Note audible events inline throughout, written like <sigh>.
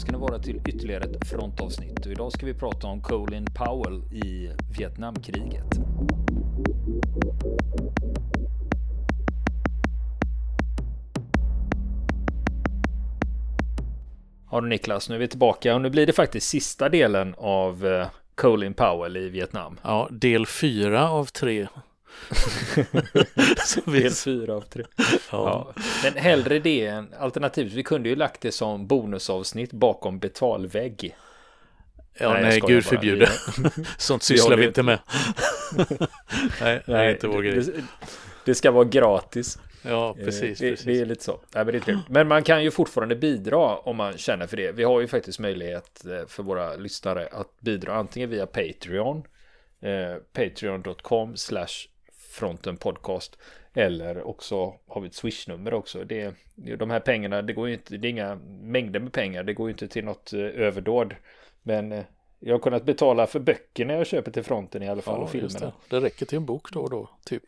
ska ni vara till ytterligare ett frontavsnitt. Och idag ska vi prata om Colin Powell i Vietnamkriget. Ja Niklas, nu är vi tillbaka och nu blir det faktiskt sista delen av eh, Colin Powell i Vietnam. Ja, del fyra av tre. <laughs> del fyra av tre. Ja. ja. Men hellre det än alternativt. Vi kunde ju lagt det som bonusavsnitt bakom betalvägg. Ja, nej, nej gud förbjude. <laughs> Sånt <laughs> sysslar vi inte med. nej, det är inte vår grej. Det, det ska vara gratis. Ja, eh, precis. Det, precis. det är lite så. Nej, men, det är men man kan ju fortfarande bidra om man känner för det. Vi har ju faktiskt möjlighet eh, för våra lyssnare att bidra antingen via Patreon, eh, patreon.com slash frontenpodcast eller också har vi ett swishnummer också. Det, de här pengarna, det går ju inte, det är inga mängder med pengar, det går ju inte till något eh, överdåd. Men jag har kunnat betala för böckerna jag köper till fronten i alla fall ja, och filmerna. Det. det. räcker till en bok då och då, typ.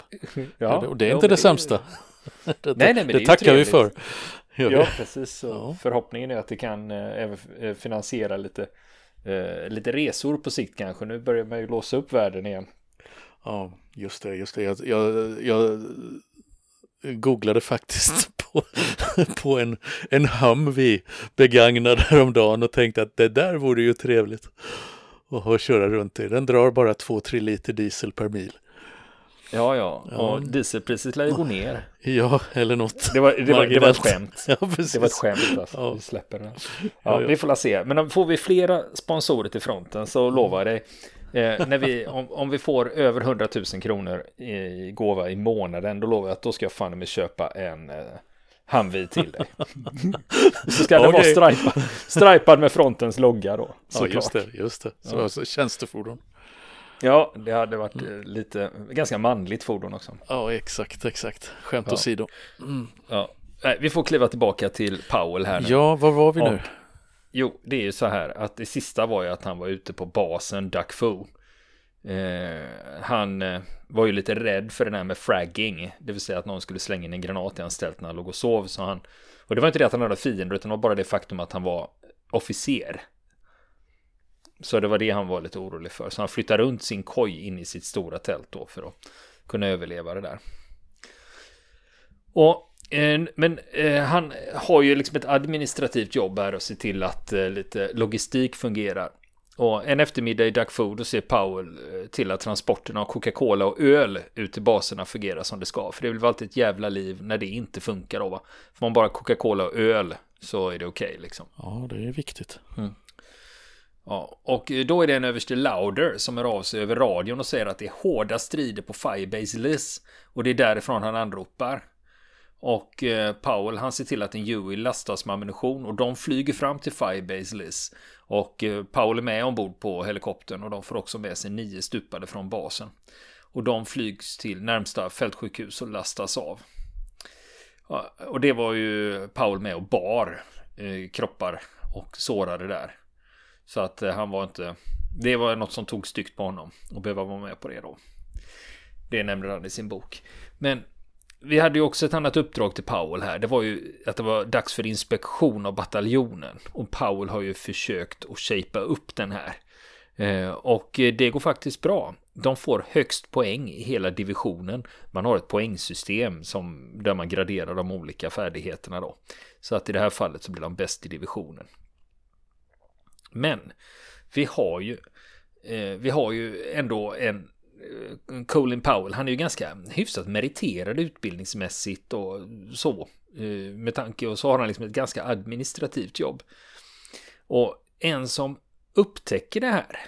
ja, och det är inte ja, det, det sämsta. <laughs> det, nej, nej, men det, det tackar vi för. Ja, precis. Ja. Förhoppningen är att det kan eh, även eh, finansiera lite, eh, lite resor på sikt kanske. Nu börjar man ju låsa upp världen igen. Ja, just det, just det. Jag, jag, jag googlade faktiskt <laughs> på, på en, en Humvee begagnad häromdagen och tänkte att det där vore ju trevligt att köra runt i. Den drar bara 2-3 liter diesel per mil. Ja, ja, och dieselpriset lär ju gå ner. <laughs> Ja, eller något. Det var, det var, det var ett skämt. <laughs> Ja, det var ett skämt alltså. Ja. Vi släpper det. Ja, ja, vi får la se. Men om får vi flera sponsorer till fronten så lovar jag dig. Eh, när vi, om, om vi får över 100 000 kronor i gåva i månaden, då lovar jag att då ska jag fan med köpa en eh, Humvee till dig. så ska den okay. <laughs> vara stripad, stripad med frontens logga då. Ja, just det, just det. Så ja. alltså, tjänstefordon. Ja, det hade varit mm. lite, ganska manligt fordon också. Ja, exakt, exakt. Skämt ja. åsido. Mm. Ja. Nej, vi får kliva tillbaka till Powell här nu. Ja, var var vi nu? Jo, det är ju så här att det sista var ju att han var ute på basen Duck Foo. Eh, han eh, var ju lite rädd för det där med fragging, det vill säga att någon skulle slänga in en granat i hans tält när han låg och sov. Så han, och det var inte det att han hade fiender, utan det var bara det faktum att han var officer. Så det var det han var lite orolig för. Så han flyttade runt sin koj in i sitt stora tält då för att kunna överleva det där. Och men eh, han har ju liksom ett administrativt jobb här och ser till att eh, lite logistik fungerar. Och en eftermiddag i Duck Food och ser Powell till att transporterna av Coca-Cola och öl ut till baserna fungerar som det ska. För det är väl alltid ett jävla liv när det inte funkar då va. Får man bara Coca-Cola och öl så är det okej okay, liksom. Ja, det är viktigt. Mm. Ja, och då är det en överste Lauder som är av sig över radion och säger att det är hårda strider på Firebase Liz. Och det är därifrån han anropar. Och eh, Powell han ser till att en Huey lastas med ammunition och de flyger fram till Firebase Liz. Och eh, Powell är med ombord på helikoptern och de får också med sig nio stupade från basen. Och de flygs till närmsta fältsjukhus och lastas av. Och det var ju Powell med och bar eh, kroppar och sårade där. Så att han var inte... Det var något som tog styggt på honom och behöva vara med på det då. Det nämner han i sin bok. Men vi hade ju också ett annat uppdrag till Powell här. Det var ju att det var dags för inspektion av bataljonen. Och Powell har ju försökt att shapea upp den här. Eh, och det går faktiskt bra. De får högst poäng i hela divisionen. Man har ett poängsystem som, där man graderar de olika färdigheterna då. Så att i det här fallet så blir de bäst i divisionen. Men vi har ju, eh, vi har ju ändå en Colin Powell, han är ju ganska hyfsat meriterad utbildningsmässigt och så. Eh, med tanke och så har han liksom ett ganska administrativt jobb. Och en som upptäcker det här,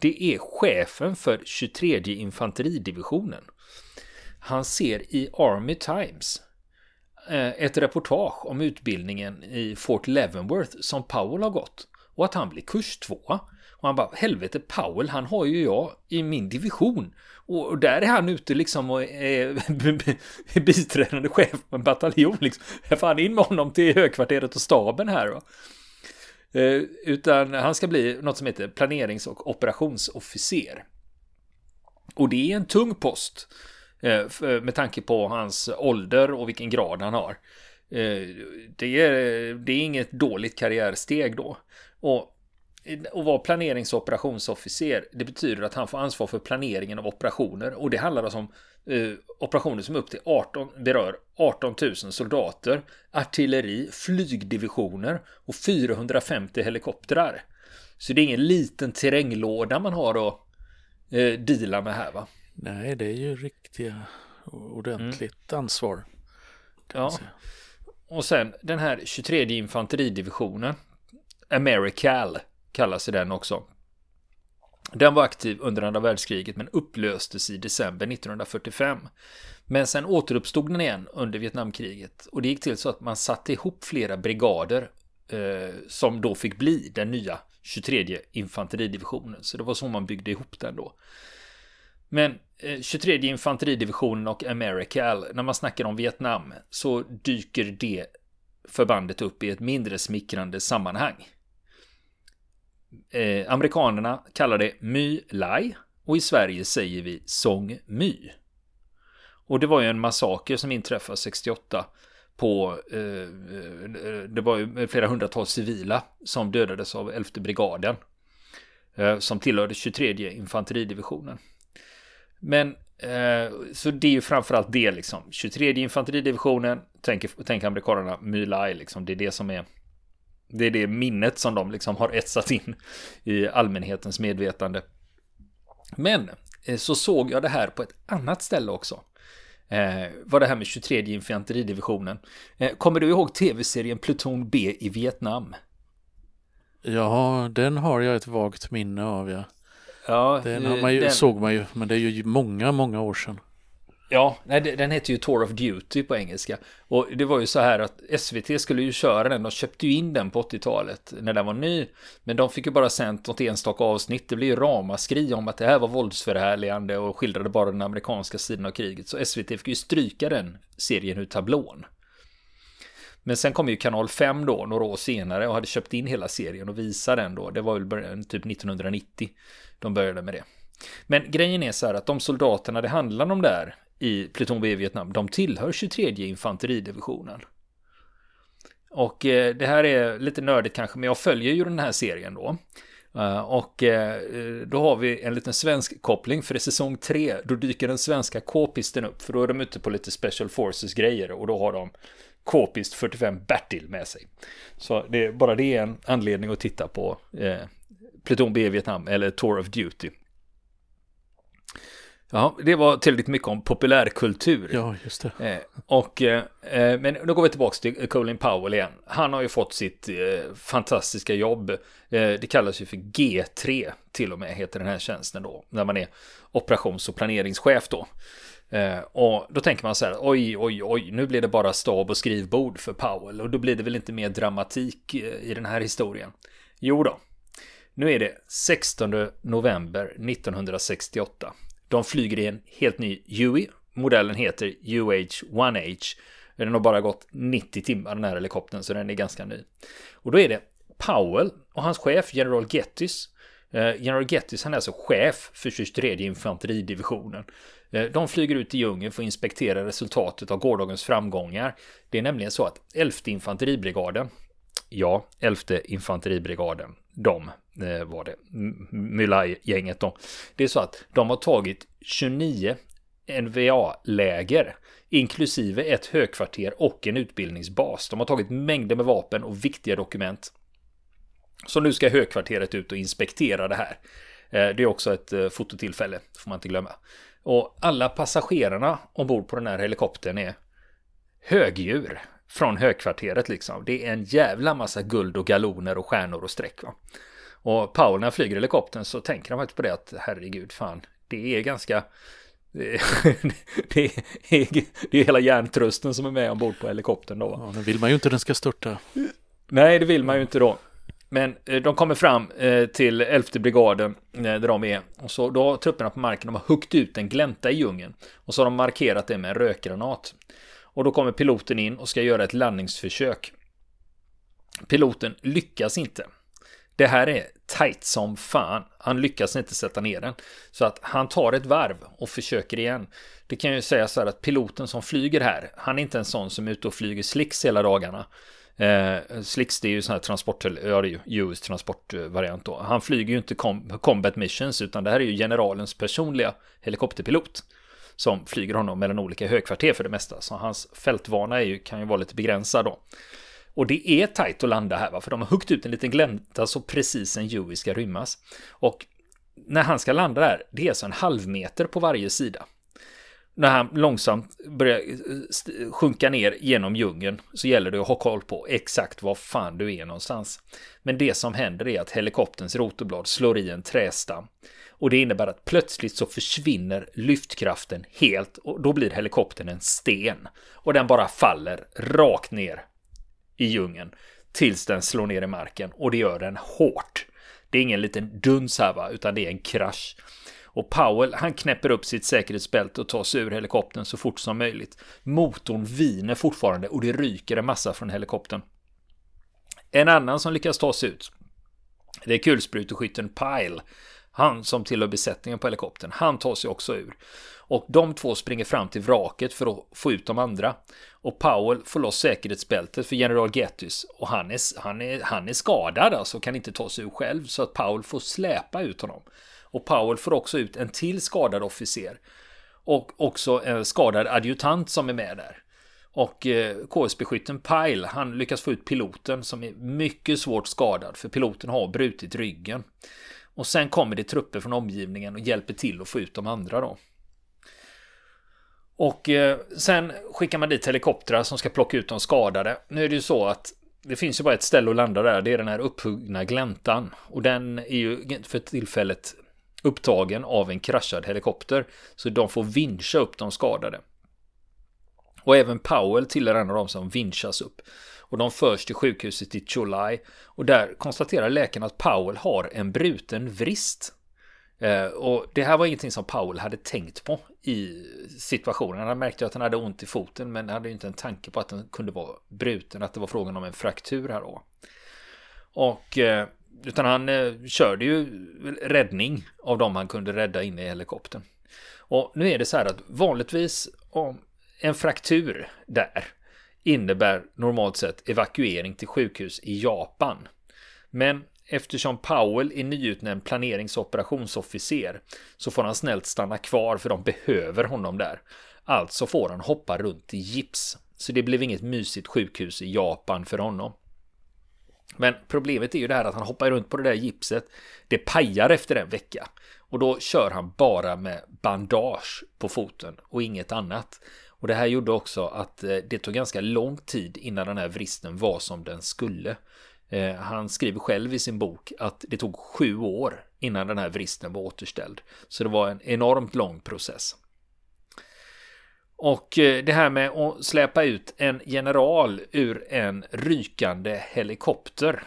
det är chefen för 23 infanteridivisionen. Han ser i Army Times eh, ett reportage om utbildningen i Fort Leavenworth som Powell har gått och att han blir kurs tvåa. Och han bara, helvete Powell, han har ju jag i min division. Och där är han ute liksom och är <laughs> biträdande chef på en bataljon liksom. Jag fan in med honom till högkvarteret och staben här va. Eh, utan han ska bli något som heter planerings och operationsofficer. Och det är en tung post. Eh, med tanke på hans ålder och vilken grad han har. Eh, det, är, det är inget dåligt karriärsteg då. Och att vara planerings och operationsofficer, det betyder att han får ansvar för planeringen av operationer och det handlar alltså om eh, operationer som upp till 18, berör 18 000 soldater, artilleri, flygdivisioner och 450 helikoptrar. Så det är ingen liten terränglåda man har att eh, deala med här va? Nej, det är ju riktiga ordentligt mm. ansvar. Ja. Och sen den här 23 infanteridivisionen, Americal kallas den också. Den var aktiv under andra världskriget men upplöstes i december 1945. Men sen återuppstod den igen under Vietnamkriget och det gick till så att man satte ihop flera brigader eh, som då fick bli den nya 23 infanteridivisionen. Så det var så man byggde ihop den då. Men eh, 23 infanteridivisionen och Americal, när man snackar om Vietnam så dyker det förbandet upp i ett mindre smickrande sammanhang. Eh, amerikanerna kallar det My Lai och i Sverige säger vi Song My. Och det var ju en massaker som inträffade 68 på, eh, eh, det var ju flera hundratals civila som dödades av 11 brigaden. Eh, som tillhörde 23 infanteridivisionen. Men eh, så det är ju framförallt det liksom. 23 infanteridivisionen, tänker, tänker amerikanerna, My Lai liksom. Det är det som är det är det minnet som de liksom har etsat in i allmänhetens medvetande. Men eh, så såg jag det här på ett annat ställe också. Eh, var det här med 23 infanteridivisionen. Eh, kommer du ihåg tv-serien Pluton B i Vietnam? Ja, den har jag ett vagt minne av ja. Ja, den, har man ju, den... såg man ju, men det är ju många, många år sedan. Ja, nej, den heter ju Tour of Duty på engelska. Och det var ju så här att SVT skulle ju köra den, de köpte ju in den på 80-talet när den var ny. Men de fick ju bara sänt något enstaka avsnitt, det blev ju ramaskri om att det här var våldsförhärligande och skildrade bara den amerikanska sidan av kriget. Så SVT fick ju stryka den serien ur tablån. Men sen kom ju kanal 5 då, några år senare och hade köpt in hela serien och visade den då. Det var väl typ 1990 de började med det. Men grejen är så här att de soldaterna det handlar om där i Pluton B i Vietnam, de tillhör 23 infanteridivisionen. Och eh, det här är lite nördigt kanske, men jag följer ju den här serien då. Uh, och uh, då har vi en liten svensk koppling för i säsong 3 då dyker den svenska K-pisten upp för då är de ute på lite Special Forces grejer och då har de K-pist 45 Bertil med sig. Så det, bara det är en anledning att titta på uh, Pluton B i Vietnam eller Tour of Duty. Ja, det var tillräckligt mycket om populärkultur. Ja, just det. Eh, och, eh, men då går vi tillbaka till Colin Powell igen. Han har ju fått sitt eh, fantastiska jobb. Eh, det kallas ju för G3 till och med, heter den här tjänsten då. När man är operations och planeringschef då. Eh, och då tänker man så här, oj, oj, oj, nu blir det bara stab och skrivbord för Powell. Och då blir det väl inte mer dramatik eh, i den här historien. Jo då. Nu är det 16 november 1968. De flyger i en helt ny Huey. Modellen heter UH-1H. Den har bara gått 90 timmar den här helikoptern så den är ganska ny. Och då är det Powell och hans chef General Gettys. Eh, General Gettys han är alltså chef för 23 infanteridivisionen. Eh, de flyger ut i djungeln för att inspektera resultatet av gårdagens framgångar. Det är nämligen så att 11 infanteribrigaden, ja, 11 infanteribrigaden, de eh, var det, Mylai-gänget då. Det är så att de har tagit 29 NVA-läger, inklusive ett högkvarter och en utbildningsbas. De har tagit mängder med vapen och viktiga dokument. Så nu ska högkvarteret ut och inspektera det här. Eh, det är också ett eh, fototillfälle, får man inte glömma. Och alla passagerarna ombord på den här helikoptern är högdjur från högkvarteret liksom. Det är en jävla massa guld och galoner och stjärnor och streck. Va? Och Paul när han flyger helikoptern så tänker han faktiskt på det att herregud fan, det är ganska <laughs> det är, det är hela järntrusten som är med ombord på helikoptern då. Ja, nu vill man ju inte den ska störta. Nej, det vill man ju inte då. Men eh, de kommer fram eh, till 11 brigaden eh, där de är. Och så då har trupperna på marken, de har huggit ut en glänta i djungeln. Och så har de markerat det med en rökgranat. Och då kommer piloten in och ska göra ett landningsförsök. Piloten lyckas inte. Det här är tight som fan. Han lyckas inte sätta ner den. Så att han tar ett varv och försöker igen. Det kan ju säga så här att piloten som flyger här, han är inte en sån som är ute och flyger slicks hela dagarna. Eh, Slicks det är ju sån här transport, ja det är ju US transportvariant då. Han flyger ju inte com combat missions utan det här är ju generalens personliga helikopterpilot. Som flyger honom mellan olika högkvarter för det mesta. Så hans fältvana är ju, kan ju vara lite begränsad då. Och det är tajt att landa här, va? för de har huggit ut en liten glänta så precis en Huey ska rymmas. Och när han ska landa där, det är alltså en halv meter på varje sida. När han långsamt börjar eh, sjunka ner genom djungeln så gäller det att ha koll på exakt var fan du är någonstans. Men det som händer är att helikopterns rotorblad slår i en trästam. Och det innebär att plötsligt så försvinner lyftkraften helt och då blir helikoptern en sten. Och den bara faller rakt ner i djungeln tills den slår ner i marken och det gör den hårt. Det är ingen liten duns här va, utan det är en krasch. Och Powell, han knäpper upp sitt säkerhetsbälte och tar sig ur helikoptern så fort som möjligt. Motorn viner fortfarande och det ryker en massa från helikoptern. En annan som lyckas ta sig ut, det är kulspruteskytten Pyle. Han som tillhör besättningen på helikoptern, han tar sig också ur. Och de två springer fram till vraket för att få ut de andra. Och Powell får loss säkerhetsbältet för general Gettys. Och han är, han, är, han är skadad alltså, kan inte ta sig ur själv. Så att Powell får släpa ut honom. Och Powell får också ut en till skadad officer. Och också en skadad adjutant som är med där. Och eh, KSB-skytten Pyle, han lyckas få ut piloten som är mycket svårt skadad för piloten har brutit ryggen. Och sen kommer det trupper från omgivningen och hjälper till att få ut de andra då. Och eh, sen skickar man dit helikoptrar som ska plocka ut de skadade. Nu är det ju så att det finns ju bara ett ställe att landa där. Det är den här upphuggna gläntan. Och den är ju för tillfället upptagen av en kraschad helikopter. Så de får vincha upp de skadade. Och även Powell tillhör en av dem som vinschas upp. Och de förs till sjukhuset i Chulai. Och där konstaterar läkaren att Powell har en bruten vrist. Eh, och det här var ingenting som Powell hade tänkt på i situationen. Han märkte att han hade ont i foten men hade inte en tanke på att den kunde vara bruten, att det var frågan om en fraktur här då. Och eh, utan han eh, körde ju räddning av dem han kunde rädda inne i helikoptern. Och nu är det så här att vanligtvis om en fraktur där innebär normalt sett evakuering till sjukhus i Japan. Men eftersom Powell är nyutnämnd planerings och operationsofficer så får han snällt stanna kvar för de behöver honom där. Alltså får han hoppa runt i gips. Så det blev inget mysigt sjukhus i Japan för honom. Men problemet är ju det här att han hoppar runt på det där gipset. Det pajar efter en vecka. Och då kör han bara med bandage på foten och inget annat. Och det här gjorde också att eh, det tog ganska lång tid innan den här vristen var som den skulle. Eh, han skriver själv i sin bok att det tog sju år innan den här vristen var återställd. Så det var en enormt lång process. Och eh, det här med att släpa ut en general ur en rykande helikopter.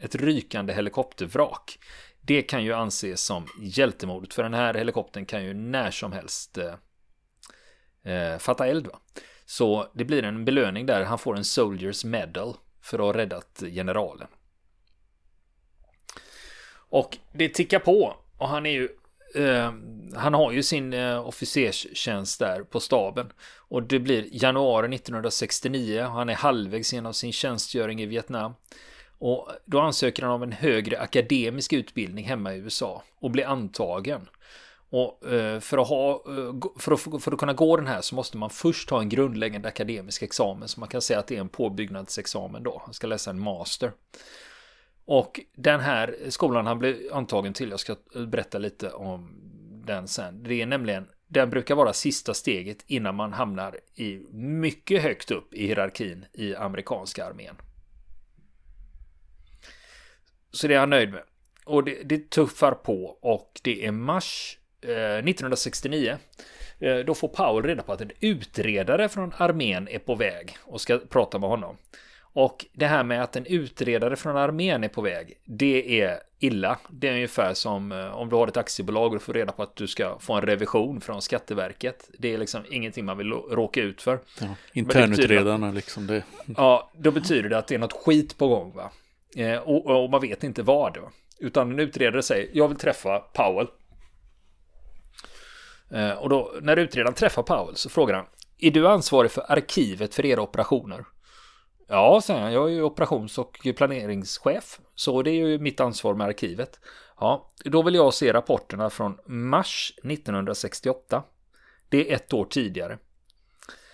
Ett rykande helikoptervrak. Det kan ju anses som hjältemodigt för den här helikoptern kan ju när som helst eh, fatta eld. Va? Så det blir en belöning där. Han får en Soldiers Medal för att ha räddat generalen. Och det tickar på och han är ju eh, han har ju sin eh, officerstjänst där på staben. Och det blir januari 1969. och Han är halvvägs genom sin tjänstgöring i Vietnam. Och då ansöker han om en högre akademisk utbildning hemma i USA och blir antagen. Och eh, för att, ha, eh, för, att, för att kunna gå den här så måste man först ha en grundläggande akademisk examen. Så man kan säga att det är en påbyggnadsexamen då. Han ska läsa en master. Och den här skolan han blev antagen till, jag ska berätta lite om den sen. Det är nämligen, den brukar vara sista steget innan man hamnar i mycket högt upp i hierarkin i amerikanska armén. Så det är han nöjd med. Och det, det tuffar på och det är mars 1969 eh, eh, då får Powell reda på att en utredare från armén är på väg och ska prata med honom. Och det här med att en utredare från armén är på väg, det är illa. Det är ungefär som eh, om du har ett aktiebolag och får reda på att du ska få en revision från Skatteverket. Det är liksom ingenting man vill råka ut för. Ja, internutredarna liksom det. Ja, då betyder det att det är något skit på gång va. Och, och, man vet inte vad. Utan en utredare säger, jag vill träffa Powell. Eh, och då, när utredaren träffar Powell så frågar han, är du ansvarig för arkivet för era operationer? Ja, säger han, jag är ju operations och planeringschef. Så det är ju mitt ansvar med arkivet. Ja, då vill jag se rapporterna från mars 1968. Det är ett år tidigare.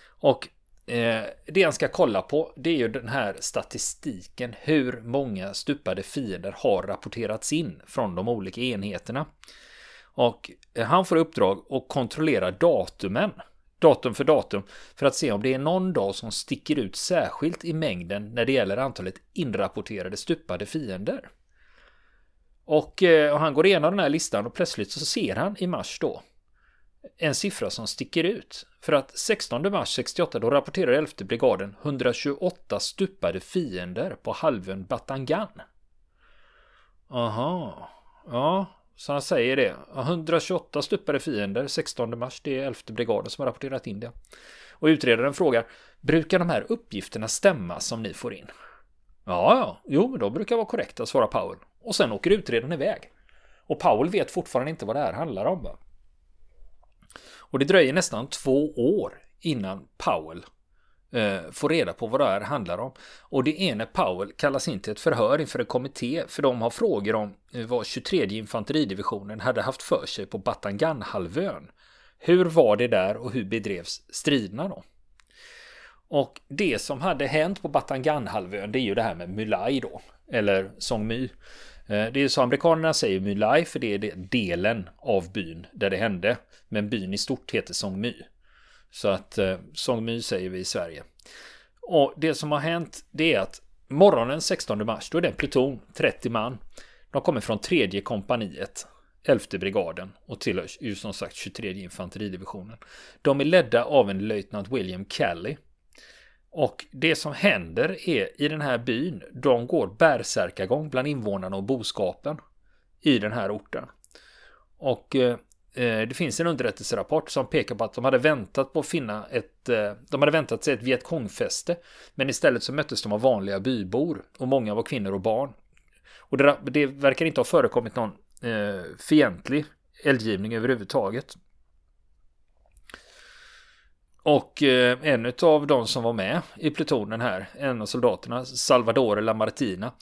Och eh, det han ska kolla på det är ju den här statistiken. Hur många stupade fiender har rapporterats in från de olika enheterna. Och eh, han får uppdrag att kontrollera datumen. Datum för datum. För att se om det är någon dag som sticker ut särskilt i mängden när det gäller antalet inrapporterade stupade fiender. Och, eh, och han går igenom den här listan och plötsligt så ser han i mars då en siffra som sticker ut. För att 16 mars 68 då rapporterar 11 brigaden 128 stupade fiender på halvön Batangan. Aha, ja, så han säger det. 128 stupade fiender 16 mars, det är 11 brigaden som har rapporterat in det. Och utredaren frågar, brukar de här uppgifterna stämma som ni får in? Ja, ja, jo, men de brukar vara korrekta, svarar Powell. Och sen åker utredaren iväg. Och Powell vet fortfarande inte vad det här handlar om. Va? Och det dröjer nästan två år innan Powell eh, får reda på vad det här handlar om. Och det är när Powell kallas in till ett förhör inför en kommitté för de har frågor om eh, vad 23 infanteridivisionen hade haft för sig på Batanganhalvön. Hur var det där och hur bedrevs striderna då? Och det som hade hänt på Batanganhalvön det är ju det här med Mulai då. Eller Song My. Eh, det är så amerikanerna säger Mulai, för det är delen av byn där det hände. Men byn i stort heter Song My. Så att eh, Song My säger vi i Sverige. Och det som har hänt det är att morgonen 16 mars då är det en pluton, 30 man. De kommer från tredje kompaniet, 11 brigaden och tillhör ju som sagt 23 infanteridivisionen. De är ledda av en löjtnant William Kelly och det som händer är i den här byn, de går bärsärkagång bland invånarna och boskapen i den här orten. Och eh, Eh, det finns en underrättelserapport som pekar på att de hade väntat på att finna ett, eh, de hade väntat sig ett Vietkongfäste, men istället så möttes de av vanliga bybor och många var kvinnor och barn. Och det, det verkar inte ha förekommit någon eh, fientlig eldgivning överhuvudtaget. Och eh, en av de som var med i plutonen här, en av soldaterna, Salvador Lamartina,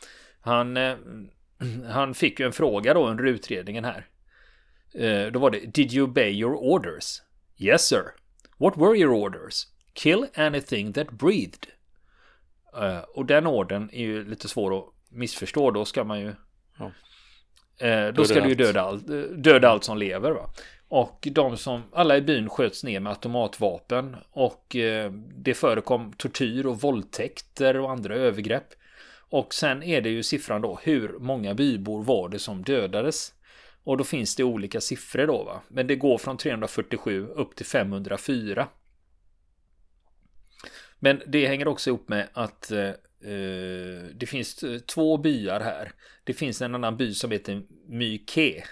han, eh, <clears throat> han fick ju en fråga då under utredningen här. Eh, då var det Did you obey your orders? Yes sir. What were your orders? Kill anything that breathed. och den orden är ju lite svår att missförstå. Då ska man ju... Ja. då ska du ju döda allt, döda allt som lever. Va? Och de som, alla i byn sköts ner med automatvapen och eh, det förekom tortyr och våldtäkter och andra övergrepp. Och sen är det ju siffran då, hur många bybor var det som dödades? Och då finns det olika siffror då va. Men det går från 347 upp till 504. Men det hänger också ihop med att eh, det finns eh, två byar här. Det finns en annan by som heter Myke.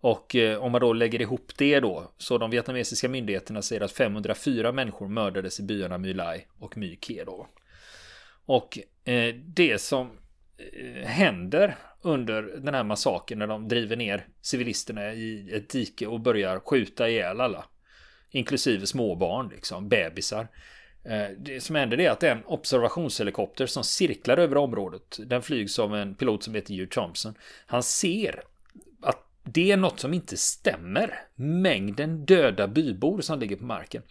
Och eh, om man då lägger ihop det då, så de vietnamesiska myndigheterna säger att 504 människor mördades i byarna My Lai och My Ke då. Och eh, det som Eh, händer under den här massakern när de driver ner civilisterna i ett dike och börjar skjuta ihjäl alla. Inklusive småbarn, liksom, bebisar. Eh, det som händer är att en observationshelikopter som cirklar över området. Den flygs av en pilot som heter Hugh Thompson. Han ser att det är något som inte stämmer. Mängden döda bybor som ligger på marken.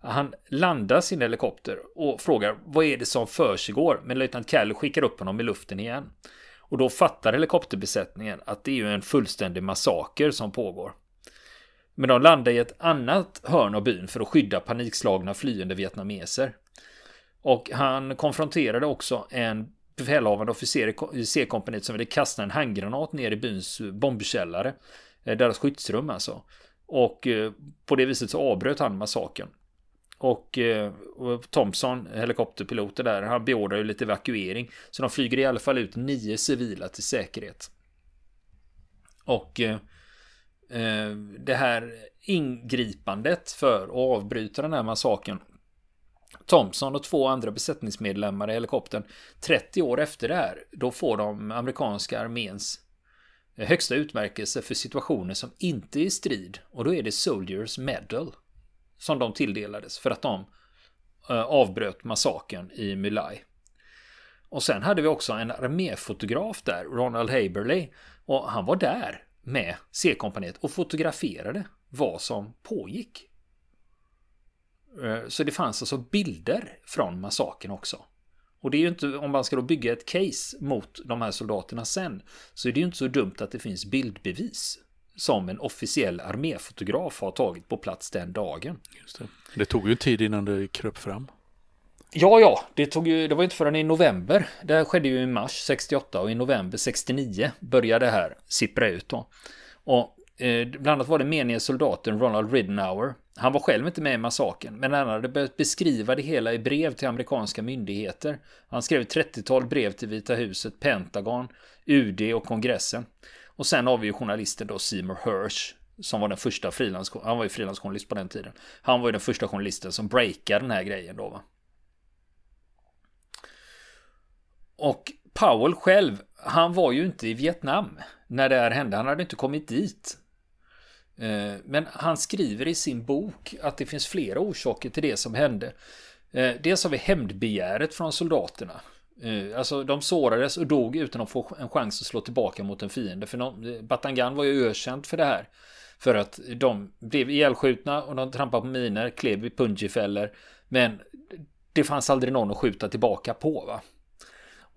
Han landar sin helikopter och frågar vad är det som försiggår? Men löjtnant Kell skickar upp honom i luften igen. Och då fattar helikopterbesättningen att det är ju en fullständig massaker som pågår. Men de landar i ett annat hörn av byn för att skydda panikslagna flyende vietnameser. Och han konfronterade också en befälhavande officer i C-kompaniet som ville kasta en handgranat ner i byns bombkällare. Eh, deras skyddsrum alltså. Och eh, på det viset så avbröt han massakern. Och, eh, och Thompson, helikopterpiloten där, han beordrar ju lite evakuering. Så de flyger i alla fall ut nio civila till säkerhet. Och eh, eh, det här ingripandet för att avbryta den här massakern Thompson och två andra besättningsmedlemmar i helikoptern 30 år efter det här, då får de amerikanska arméns högsta utmärkelse för situationer som inte är i strid. Och då är det Soldiers Medal som de tilldelades för att de eh, avbröt massakern i Mulai. Och sen hade vi också en arméfotograf där, Ronald Haberley. Och han var där med C-kompaniet och fotograferade vad som pågick. Eh, så det fanns alltså bilder från massakern också. Och det är ju inte, om man ska då bygga ett case mot de här soldaterna sen, så är det ju inte så dumt att det finns bildbevis som en officiell arméfotograf har tagit på plats den dagen. Det. det tog ju tid innan det kröp fram. Ja, ja, det tog ju, det var inte förrän i november. Det här skedde ju i mars 68 och i november 69 började det här sippra ut då. Och eh, bland annat var det menige soldaten Ronald Ridenour. Han var själv inte med i massakern, men han hade börjat beskriva det hela i brev till amerikanska myndigheter. Han skrev ett 30-tal brev till Vita huset, Pentagon, UD och kongressen. Och sen har vi ju journalisten då Seymour Hirsch som var den första frilans, han var ju frilansjournalist på den tiden. Han var ju den första journalisten som breakade den här grejen då va. Och Powell själv, han var ju inte i Vietnam när det här hände. Han hade inte kommit dit. Eh, men han skriver i sin bok att det finns flera orsaker till det som hände. Eh, dels har vi hämndbegäret från soldaterna. Eh, alltså de sårades och dog utan att få en chans att slå tillbaka mot en fiende. För eh, Batangan var ju ökänt för det här. För att de blev ihjälskjutna och de trampade på miner, klev i punjifällor. Men det fanns aldrig någon att skjuta tillbaka på. va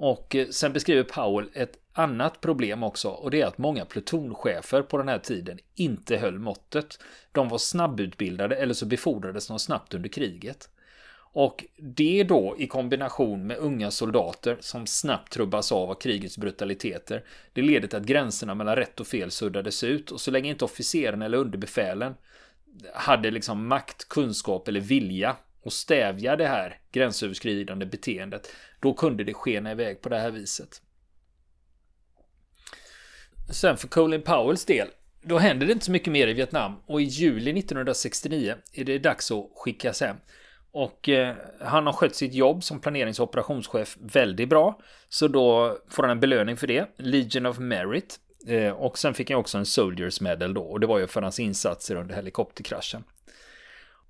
och eh, sen beskriver Powell ett annat problem också och det är att många plutonchefer på den här tiden inte höll måttet. De var snabbutbildade eller så befordrades de snabbt under kriget. Och det då i kombination med unga soldater som snabbt trubbas av av krigets brutaliteter, det leder till att gränserna mellan rätt och fel suddades ut och så länge inte officeren eller underbefälen hade liksom makt, kunskap eller vilja och stävja det här gränsöverskridande beteendet, då kunde det skena iväg på det här viset. Sen för Colin Powells del, då händer det inte så mycket mer i Vietnam och i juli 1969 är det dags att skickas hem. Och eh, han har skött sitt jobb som planerings och operationschef väldigt bra. Så då får han en belöning för det. Legion of Merit. Eh, och sen fick han också en Soldiers Medal då. Och det var ju för hans insatser under helikopterkraschen.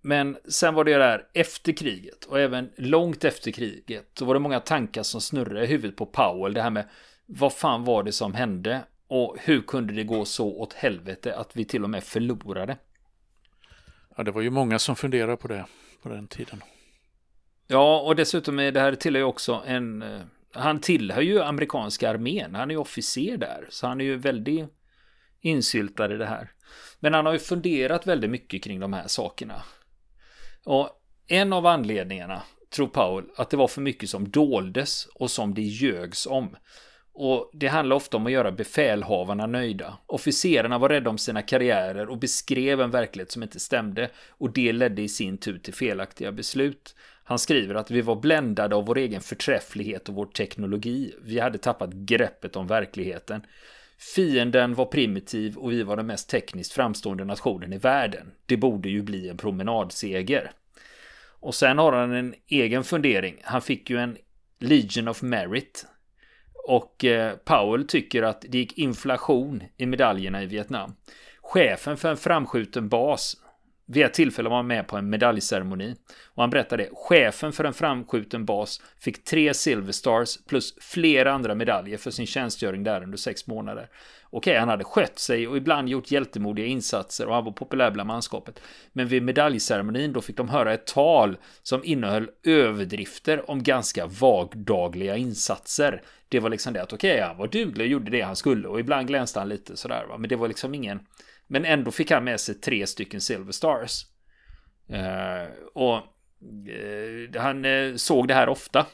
Men sen var det där efter kriget och även långt efter kriget. Då var det många tankar som snurrade i huvudet på Powell. Det här med vad fan var det som hände? Och hur kunde det gå så åt helvete att vi till och med förlorade? Ja, det var ju många som funderade på det på den tiden. Ja, och dessutom är det här tillhör ju också en... Eh, han tillhör ju amerikanska armén. Han är ju officer där. Så han är ju väldigt insyltad i det här. Men han har ju funderat väldigt mycket kring de här sakerna. Och en av anledningarna, tror Paul, att det var för mycket som doldes och som det ljögs om. Och det handlar ofta om att göra befälhavarna nöjda. Officerarna var rädda om sina karriärer och beskrev en verklighet som inte stämde och det ledde i sin tur till felaktiga beslut. Han skriver att vi var bländade av vår egen förträfflighet och vår teknologi. Vi hade tappat greppet om verkligheten. Fienden var primitiv och vi var den mest tekniskt framstående nationen i världen. Det borde ju bli en promenadseger. Och sen har han en egen fundering. Han fick ju en Legion of Merit. Och eh, Powell tycker att det gick inflation i medaljerna i Vietnam. Chefen för en framskjuten bas vid ett tillfälle var han med på en medaljceremoni. Och han berättade chefen för en framskjuten bas fick tre Silver Stars plus flera andra medaljer för sin tjänstgöring där under sex månader. Okej, han hade skött sig och ibland gjort hjältemodiga insatser och han var populär bland manskapet. Men vid medaljceremonin då fick de höra ett tal som innehöll överdrifter om ganska vagdagliga insatser. Det var liksom det att okej, han var duglig och gjorde det han skulle och ibland glänste han lite sådär va. Men det var liksom ingen men ändå fick han med sig tre stycken Silver Stars. Eh, och eh, han eh, såg det här ofta,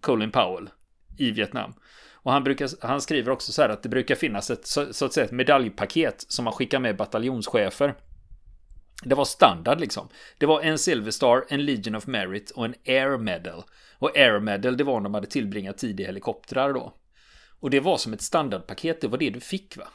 Colin Powell, i Vietnam. Och han, brukar, han skriver också så här att det brukar finnas ett, så, så att säga, ett medaljpaket som man skickar med bataljonschefer. Det var standard liksom. Det var en Silver Star, en Legion of Merit och en Air Medal. Och Air Medal, det var när de hade tillbringat tid i helikoptrar då. Och det var som ett standardpaket, det var det du fick va.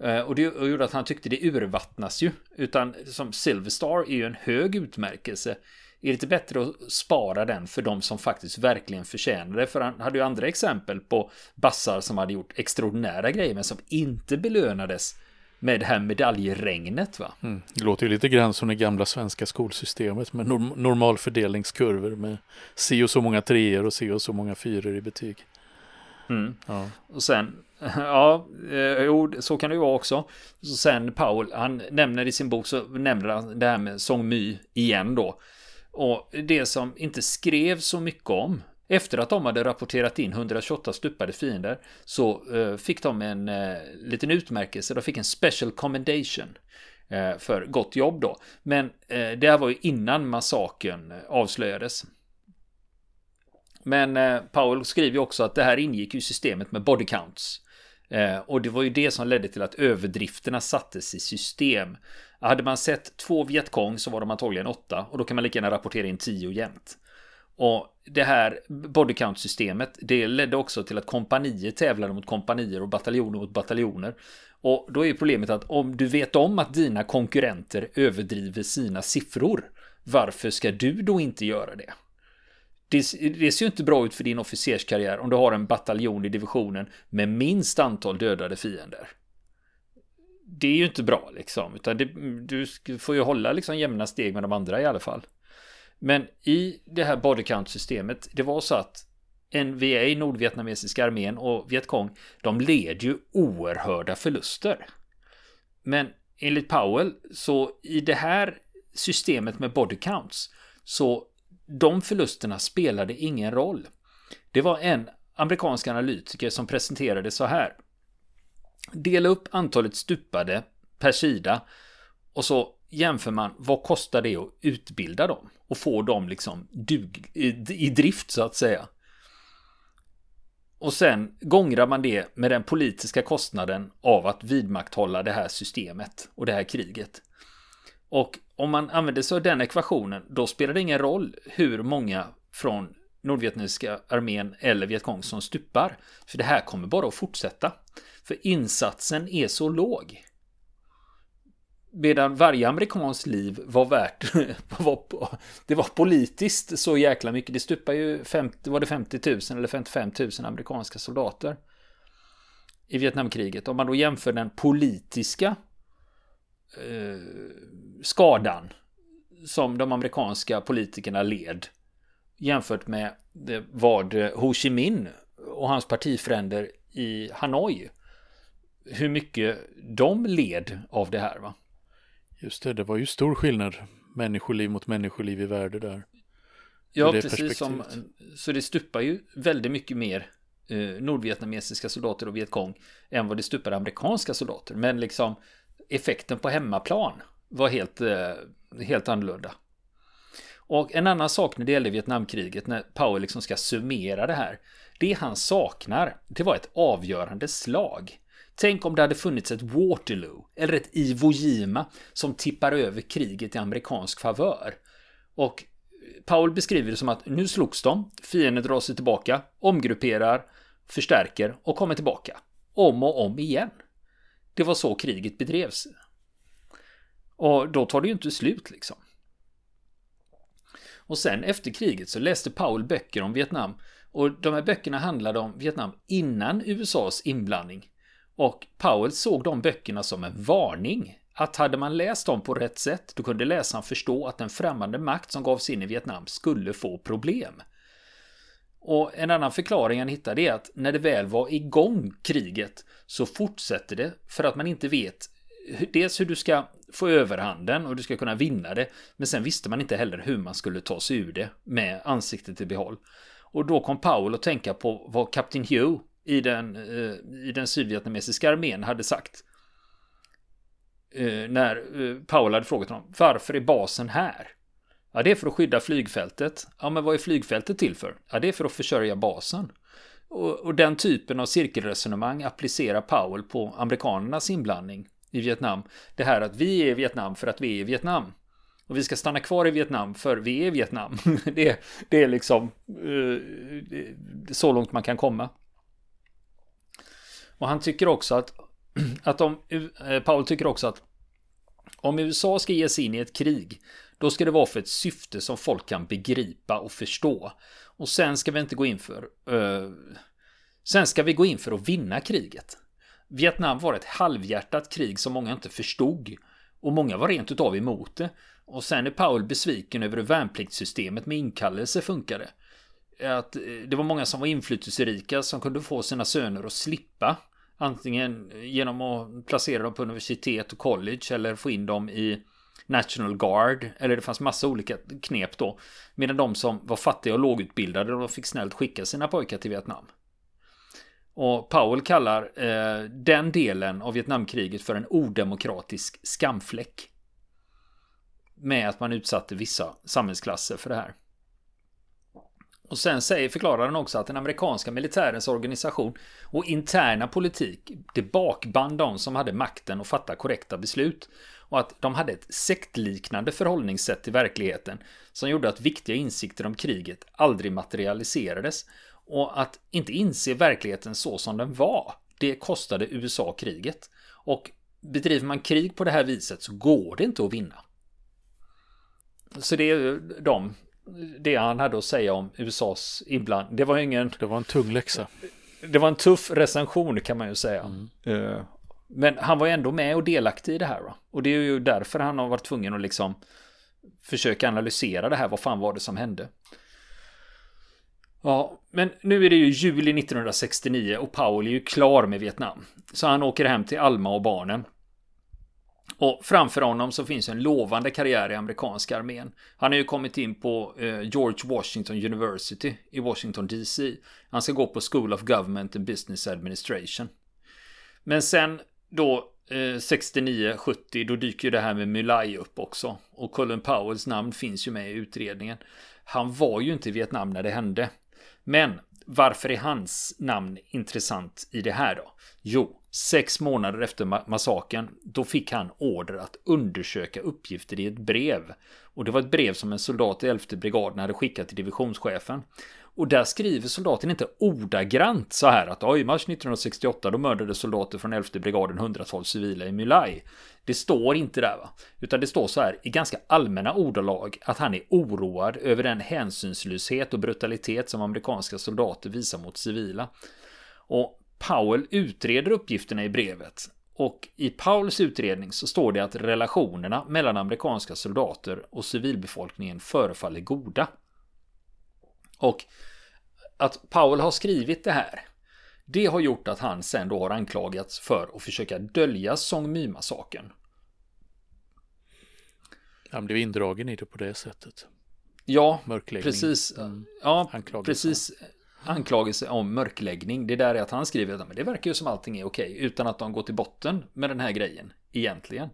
Eh, och det gjorde att han tyckte det urvattnas ju. Utan som Silver Star är ju en hög utmärkelse är det inte bättre att spara den för de som faktiskt verkligen förtjänar det? För han hade ju andra exempel på bassar som hade gjort extraordinära grejer men som inte belönades med det här medaljregnet va? Mm. Det låter ju lite grann som det gamla svenska skolsystemet med norm normalfördelningskurvor med si och så många treor och si och så många fyror i betyg. Mm. Ja. Och sen, <laughs> ja, eh, jo, så kan det ju vara också. Så sen Paul, han nämner i sin bok så nämner han det här med Song My igen då. Och det som inte skrevs så mycket om efter att de hade rapporterat in 128 stupade fiender så eh, fick de en eh, liten utmärkelse. De fick en special commendation eh, för gott jobb då. Men det här var ju innan massakern avslöjades. Men Paul skriver ju också att det här ingick i systemet med body counts. Eh, och det var ju det som ledde till att överdrifterna sattes i system. Hade man sett två Vietkong så var de antagligen åtta och då kan man lika gärna rapportera in tio jämt. Och det här body count systemet det ledde också till att kompanier tävlade mot kompanier och bataljoner mot bataljoner. Och då är problemet att om du vet om att dina konkurrenter överdriver sina siffror, varför ska du då inte göra det? Det, det ser ju inte bra ut för din officerskarriär om du har en bataljon i divisionen med minst antal dödade fiender. Det är ju inte bra liksom, utan det, du får ju hålla liksom jämna steg med de andra i alla fall. Men i det här body count-systemet, det var så att NVA, Nordvietnamesiska armén och Vietkong, de led ju oerhörda förluster. Men enligt Powell, så i det här systemet med body counts, så de förlusterna spelade ingen roll. Det var en amerikansk analytiker som presenterade så här. Dela upp antalet stupade per sida och så jämför man vad kostar det att utbilda dem och få dem liksom dug, i, i drift så att säga. Och sen gångrar man det med den politiska kostnaden av att vidmakthålla det här systemet och det här kriget. Och om man använder sig av den ekvationen, då spelar det ingen roll hur många från Nordvietnamesiska armén eller Vietkong som stupar. För det här kommer bara att fortsätta. För insatsen är så låg. Medan varje amerikanskt liv var värt, <laughs> det var politiskt så jäkla mycket. Det stupar ju 50, var det 50 000 eller 55 000 amerikanska soldater i Vietnamkriget. Om man då jämför den politiska eh, skadan som de amerikanska politikerna led jämfört med vad Ho Chi Minh och hans partifränder i Hanoi hur mycket de led av det här va? Just det, det var ju stor skillnad människoliv mot människoliv i värde där. Ja, precis som, så det stupar ju väldigt mycket mer eh, nordvietnamesiska soldater och Vietkong än vad det stupar amerikanska soldater. Men liksom effekten på hemmaplan var helt, eh, helt annorlunda. Och en annan sak när det gäller Vietnamkriget, när Powell liksom ska summera det här. Det han saknar, det var ett avgörande slag. Tänk om det hade funnits ett Waterloo eller ett Iwo Jima som tippar över kriget i amerikansk favör. Och Powell beskriver det som att nu slogs de, fienden drar sig tillbaka, omgrupperar, förstärker och kommer tillbaka. Om och om igen. Det var så kriget bedrevs. Och då tar det ju inte slut liksom. Och sen efter kriget så läste Paul böcker om Vietnam. Och de här böckerna handlade om Vietnam innan USAs inblandning. Och Powell såg de böckerna som en varning. Att hade man läst dem på rätt sätt, då kunde läsaren förstå att en främmande makt som gavs in i Vietnam skulle få problem. Och en annan förklaring han hittade är att när det väl var igång kriget så fortsätter det för att man inte vet dels hur du ska få överhanden och du ska kunna vinna det. Men sen visste man inte heller hur man skulle ta sig ur det med ansiktet i behåll. Och då kom Powell att tänka på vad Kapten Hugh i den, eh, i den sydvietnamesiska armén hade sagt. Eh, när eh, Powell hade frågat honom varför är basen här? Ja, det är för att skydda flygfältet. Ja, men vad är flygfältet till för? Ja, det är för att försörja basen. Och, och den typen av cirkelresonemang applicerar Powell på amerikanernas inblandning i Vietnam. Det här att vi är i Vietnam för att vi är i Vietnam. Och vi ska stanna kvar i Vietnam för vi är i Vietnam. <laughs> det, det är liksom uh, så långt man kan komma. Och han tycker också att, <clears throat> att om, eh, Paul tycker också att Om USA ska ge sig in i ett krig, då ska det vara för ett syfte som folk kan begripa och förstå. Och sen ska vi inte gå in för... Uh, sen ska vi gå in för att vinna kriget. Vietnam var ett halvhjärtat krig som många inte förstod. Och många var rent utav emot det. Och sen är Paul besviken över hur värnpliktssystemet med inkallelse funkade. Att eh, det var många som var inflytelserika som kunde få sina söner att slippa. Antingen genom att placera dem på universitet och college eller få in dem i National Guard. Eller det fanns massa olika knep då. Medan de som var fattiga och lågutbildade de fick snällt skicka sina pojkar till Vietnam. Och Powell kallar eh, den delen av Vietnamkriget för en odemokratisk skamfläck. Med att man utsatte vissa samhällsklasser för det här. Och sen säger, förklarar han också att den amerikanska militärens organisation och interna politik det bakband de som hade makten att fatta korrekta beslut. Och att de hade ett sektliknande förhållningssätt till verkligheten som gjorde att viktiga insikter om kriget aldrig materialiserades. Och att inte inse verkligheten så som den var, det kostade USA kriget. Och bedriver man krig på det här viset så går det inte att vinna. Så det är de det han hade att säga om USAs inblandning. Det var ingen... Det var en tung läxa. Det var en tuff recension kan man ju säga. Mm. Men han var ju ändå med och delaktig i det här. Va? Och det är ju därför han har varit tvungen att liksom försöka analysera det här. Vad fan var det som hände? Ja, men nu är det ju juli 1969 och Powell är ju klar med Vietnam. Så han åker hem till Alma och barnen. Och framför honom så finns en lovande karriär i amerikanska armén. Han har ju kommit in på eh, George Washington University i Washington DC. Han ska gå på School of Government and Business Administration. Men sen då eh, 69-70 då dyker det här med Mulai upp också. Och Colin Powells namn finns ju med i utredningen. Han var ju inte i Vietnam när det hände. Men varför är hans namn intressant i det här då? Jo, sex månader efter massakern, då fick han order att undersöka uppgifter i ett brev. Och det var ett brev som en soldat i 11 brigaden hade skickat till divisionschefen. Och där skriver soldaten inte ordagrant så här att i mars 1968 då mördade soldater från 11 brigaden hundratals civila i Mulai. Det står inte där va. Utan det står så här i ganska allmänna ordalag att han är oroad över den hänsynslöshet och brutalitet som amerikanska soldater visar mot civila. Och Powell utreder uppgifterna i brevet. Och i Powells utredning så står det att relationerna mellan amerikanska soldater och civilbefolkningen förefaller goda. Och att Powell har skrivit det här det har gjort att han sen då har anklagats för att försöka dölja Song My-massakern. Han blev indragen i det på det sättet. Ja, precis. Mm. Ja, precis. Anklagelse om mörkläggning. Det där är att han skriver att det verkar ju som allting är okej utan att de går till botten med den här grejen egentligen.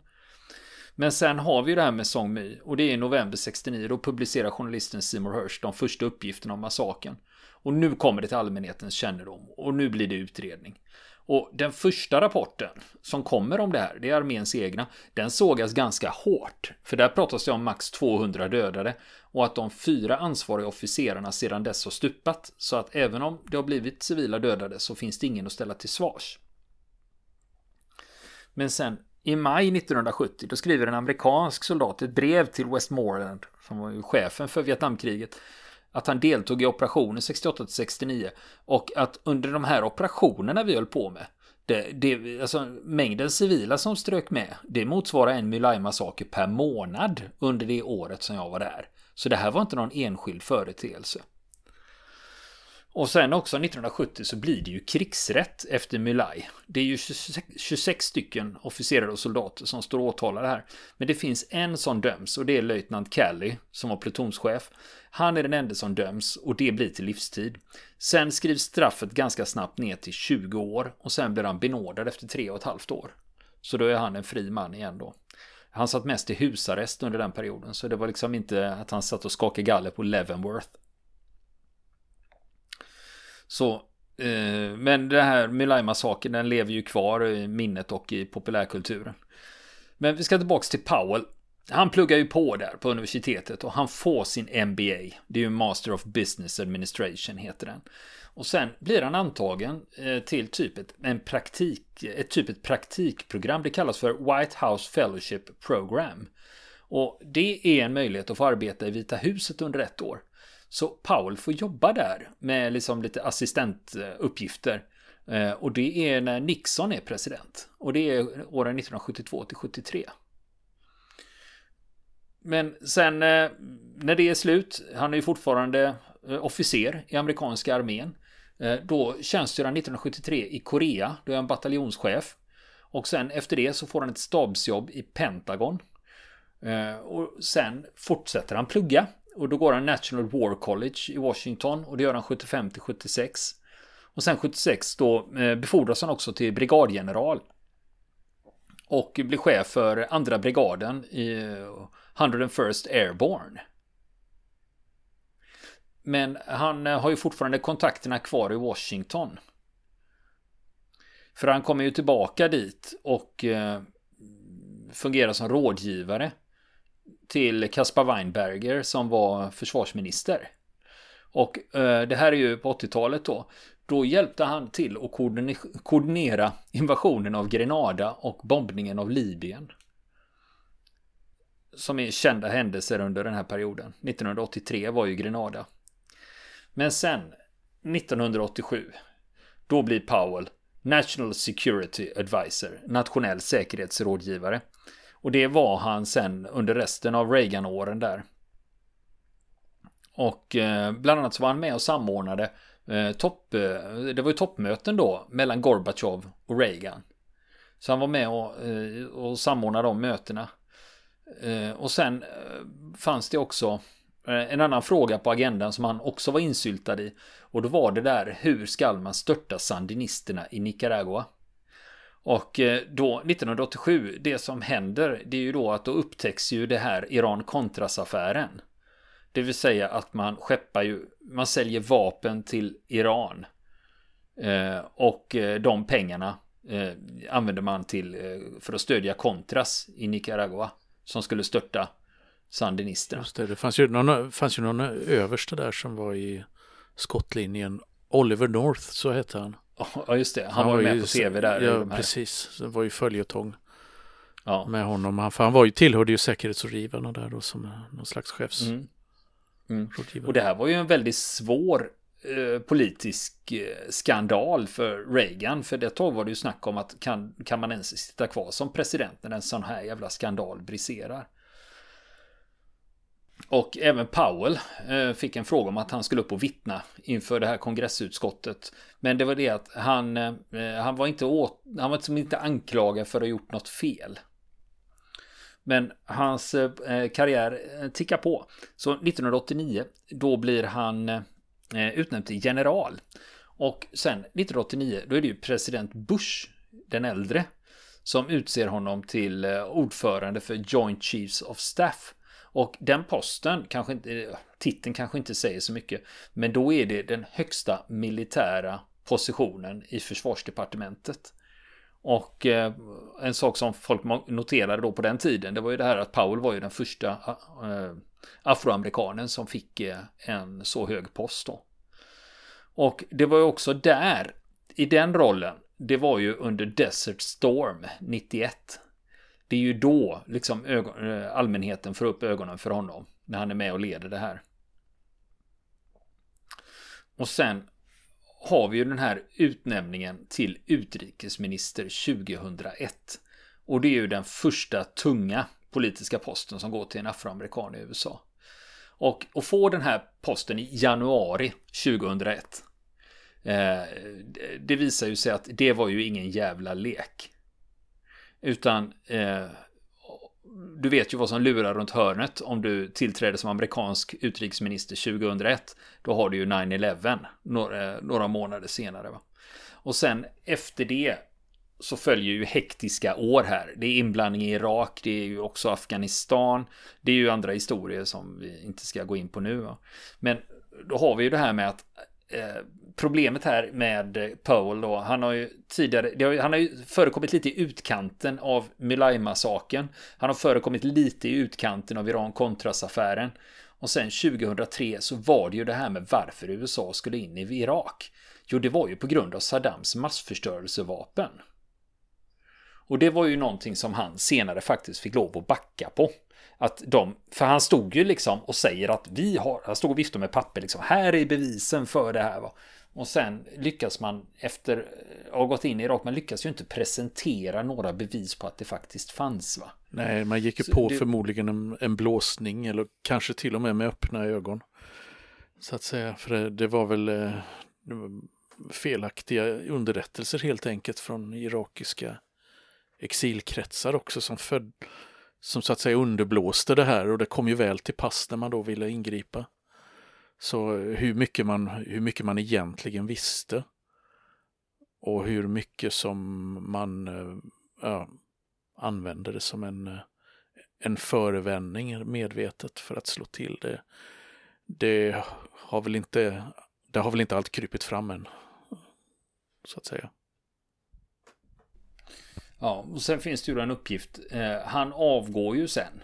Men sen har vi ju det här med Song My och det är i november 69. Då publicerar journalisten Seymour Hersh de första uppgifterna om massakern. Och nu kommer det till allmänhetens kännedom och nu blir det utredning. Och den första rapporten som kommer om det här, det är arméns egna, den sågas ganska hårt. För där pratas det om max 200 dödade och att de fyra ansvariga officerarna sedan dess har stupat. Så att även om det har blivit civila dödade så finns det ingen att ställa till svars. Men sen i maj 1970 då skriver en amerikansk soldat ett brev till Westmoreland som var ju chefen för Vietnamkriget att han deltog i operationer 68 69 och att under de här operationerna vi höll på med det, det, alltså, mängden civila som strök med det motsvarar en Mylai-massaker per månad under det året som jag var där. Så det här var inte någon enskild företeelse. Och sen också 1970 så blir det ju krigsrätt efter Mylai. Det är ju 26, stycken officerare och soldater som står åtalade här. Men det finns en som döms och det är löjtnant Kelly som var plutonschef. Han är den enda som döms och det blir till livstid. Sen skrivs straffet ganska snabbt ner till 20 år och sen blir han benådad efter 3,5 år. Så då är han en fri man igen då. Han satt mest i husarrest under den perioden så det var liksom inte att han satt och skakade galler på Leavenworth. Så, eh, men det här Mylai-massakern den lever ju kvar i minnet och i populärkulturen. Men vi ska tillbaka till Powell. han pluggar ju på där på universitetet och han får sin MBA. Det är ju Master of Business Administration heter den. Och sen blir han antagen eh, till typ ett, en praktik, ett typ ett praktikprogram. Det kallas för White House Fellowship Program. Och det är en möjlighet att få arbeta i Vita huset under ett år. Så Powell får jobba där med liksom lite assistentuppgifter. Eh, och det är när Nixon är president. Och det är åren 1972 till 73. Men sen eh, när det är slut, han är ju fortfarande eh, officer i amerikanska armén. Då tjänstgör han 1973 i Korea, då är han bataljonschef. Och sen efter det så får han ett stabsjobb i Pentagon. Och sen fortsätter han plugga. Och då går han National War College i Washington och det gör han 75 till 76. Och sen 76 då eh, befordras han också till brigadgeneral. Och blir chef för andra brigaden i eh, 101st Airborne. Men han eh, har ju fortfarande kontakterna kvar i Washington. För han kommer ju tillbaka dit och fungerar som rådgivare till Caspar Weinberger som var försvarsminister. Och eh, det här är ju på 80-talet då. Då hjälpte han till att koordinera invasionen av Grenada och bombningen av Libyen. Som är kända händelser under den här perioden. 1983 var ju Grenada. Men sen 1987 då blir Powell National Security Advisor, nationell säkerhetsrådgivare. Och det var han sen under resten av Reagan-åren där. Och eh, bland annat så var han med och samordnade eh, topp, eh, det var ju toppmöten då mellan Gorbachev och Reagan. Så han var med och, och samordnade de mötena. Och sen fanns det också en annan fråga på agendan som han också var insyltad i. Och då var det där hur ska man störta sandinisterna i Nicaragua? Och eh, då 1987, det som händer, det är ju då att då upptäcks ju det här Iran-Contras-affären. Det vill säga att man skeppar ju, man säljer vapen till Iran. Eh, och eh, de pengarna eh, använder man till för att stödja Contras i Nicaragua. Som skulle störta sandinisterna. Just det, det fanns ju, någon, fanns ju någon överste där som var i skottlinjen. Oliver North, så hette han. Ja, just det. Han, han var, var med ju, på tv där. Ja, precis. Det var ju följetong ja. med honom. Han, för han var ju, tillhörde ju säkerhetsrådgivarna där då som någon slags chefs. Mm. Mm. Och det här var ju en väldigt svår eh, politisk eh, skandal för Reagan. För det tag var det ju snack om att kan, kan man ens sitta kvar som president när en sån här jävla skandal briserar. Och även Powell eh, fick en fråga om att han skulle upp och vittna inför det här kongressutskottet. Men det var det att han, eh, han var inte åt, han var liksom inte anklagad för att ha gjort något fel. Men hans eh, karriär tickar på. Så 1989 då blir han utnämnd till general. Och sen 1989 då är det ju president Bush den äldre som utser honom till ordförande för Joint Chiefs of Staff. Och den posten, kanske inte, eh, titeln kanske inte säger så mycket, men då är det den högsta militära positionen i försvarsdepartementet. Och eh, en sak som folk noterade då på den tiden, det var ju det här att Powell var ju den första eh, afroamerikanen som fick en så hög post då. Och det var ju också där, i den rollen, det var ju under Desert Storm 91 det är ju då liksom ögon, eh, allmänheten får upp ögonen för honom. När han är med och leder det här. Och sen har vi ju den här utnämningen till utrikesminister 2001. Och det är ju den första tunga politiska posten som går till en afroamerikan i USA. Och att få den här posten i januari 2001. Eh, det visar ju sig att det var ju ingen jävla lek. Utan eh, du vet ju vad som lurar runt hörnet om du tillträder som amerikansk utrikesminister 2001. Då har du ju 9-11 några, några månader senare. Va? Och sen efter det så följer ju hektiska år här. Det är inblandning i Irak, det är ju också Afghanistan. Det är ju andra historier som vi inte ska gå in på nu. Va? Men då har vi ju det här med att eh, problemet här med eh, Powell då, han har ju tidigare, har, han har ju förekommit lite i utkanten av Mülay-massakern. Han har förekommit lite i utkanten av Iran-Contras-affären. Och sen 2003 så var det ju det här med varför USA skulle in i Irak. Jo, det var ju på grund av Saddams massförstörelsevapen. Och det var ju någonting som han senare faktiskt fick lov att backa på. Att de, för han stod ju liksom och säger att vi har, han stod och viftade med papper liksom, här är bevisen för det här. Va? Och sen lyckas man efter att ha gått in i Irak, man lyckas ju inte presentera några bevis på att det faktiskt fanns. va? Nej, man gick ju på det... förmodligen en, en, blåsning eller kanske till och med med öppna ögon. Så att säga, för det, det var väl eh, felaktiga underrättelser helt enkelt från irakiska exilkretsar också som född, som så att säga underblåste det här och det kom ju väl till pass när man då ville ingripa. Så hur mycket man, hur mycket man egentligen visste och hur mycket som man eh, ja, använde det som en, eh, en förevändning medvetet för att slå till det. Det har väl inte, det har väl inte allt krypit fram än, så att säga. Ja, och sen finns det ju en uppgift. Eh, han avgår ju sen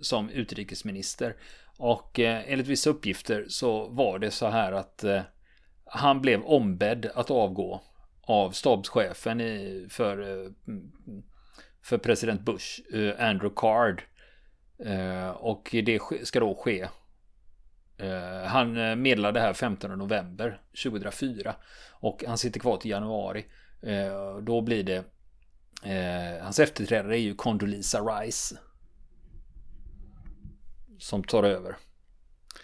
som utrikesminister. Och eh, enligt vissa uppgifter så var det så här att eh, han blev ombedd att avgå av stabschefen i, för, eh, för president Bush, Andrew Card. Och det ska då ske. han meddelade det här 15 november 2004. Och han sitter kvar till januari. då blir det hans efterträdare är ju Condoleezza Rice. Som tar över.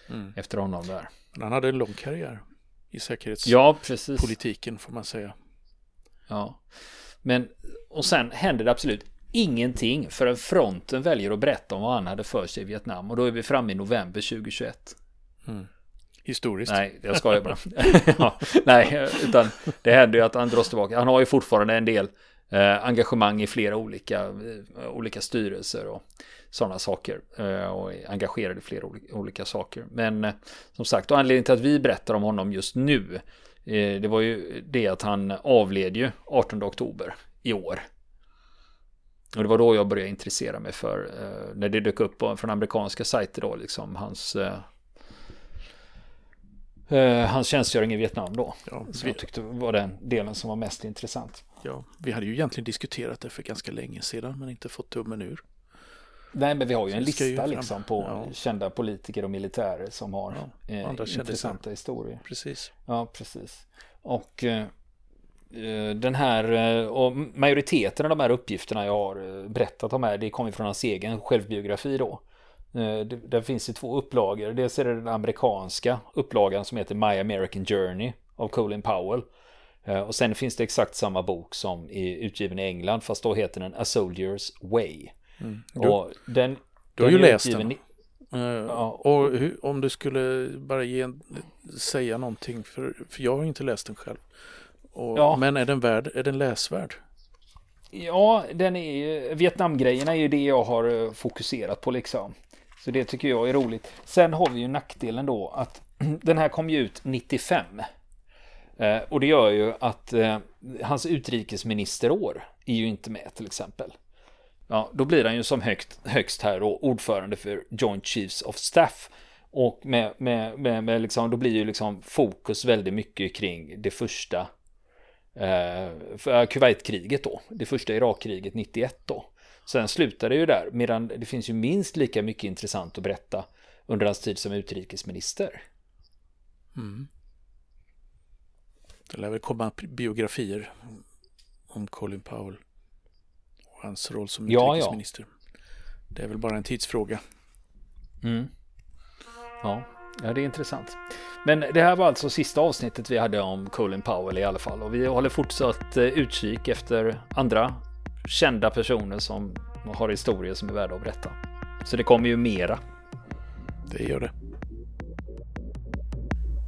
Mm. Efter honom där. Han hade en lång karriär i säkerhetspolitiken ja, får man säga. Ja. Men och sen händer det absolut ingenting förrän fronten väljer att berätta om vad han hade för sig i Vietnam. Och då är vi framme i november 2021. Mm. Historiskt. Nej, jag skojar bara. <laughs> ja, nej, utan det händer ju att han dras tillbaka. Han har ju fortfarande en del engagemang i flera olika, eh, olika styrelser och sådana saker. Eh, och engagerad i flera olika, saker. Men eh, som sagt, och anledningen till att vi berättar om honom just nu, eh, det var ju det att han avled ju 18 oktober i år. Och det var då jag började intressera mig för, eh, när det dök upp från amerikanska sajter då, liksom hans hans tjänstgöring i Vietnam då. Ja, som jag tyckte var den delen som var mest intressant. Ja, vi hade ju egentligen diskuterat det för ganska länge sedan men inte fått tummen ur. Nej, men vi har ju en lista liksom på ja. kända politiker och militärer som har ja, eh, intressanta historier. Precis. Ja, precis. Och eh, eh, den här, eh, och majoriteten av de här uppgifterna jag har eh, berättat om här, det kommer från hans egen självbiografi då. Det, där finns det två upplagor. Dels är det den amerikanska upplagan som heter My American Journey av Colin Powell. Eh, och sen finns det exakt samma bok som är utgiven i England fast då heter den A Soldier's Way. Mm. Du, och den, du har ju läst den. I, uh, ja. Och hur, om du skulle bara ge säga någonting, för, för jag har inte läst den själv. Och, ja. Men är den värd, är den läsvärd? Ja, den är Vietnamgrejerna är ju det jag har eh, fokuserat på liksom. Så det tycker jag är roligt. Sen har vi ju nackdelen då att <clears throat> den här kom ju ut 95. Eh, och det gör ju att eh, hans utrikesministerår är ju inte med till exempel. Ja, då blir han ju som högt, högst här då ordförande för Joint Chiefs of Staff. Och med, med, med, med liksom, då blir ju liksom fokus väldigt mycket kring det första eh, för eh, Kuwaitkriget då. Det första Irakkriget 91 då. Sen slutar det ju där, medan det finns ju minst lika mycket intressant att berätta under hans tid som utrikesminister. Mm. Det lär väl komma biografier om Colin Powell och hans roll som utrikesminister. Ja. Det är väl bara en tidsfråga. Mm. Ja. ja, det är intressant. Men det här var alltså sista avsnittet vi hade om Colin Powell i alla fall. Och vi håller fortsatt eh, utkik efter andra kända personer som har historier som är värda att berätta. Så det kommer ju mera. Det gör det.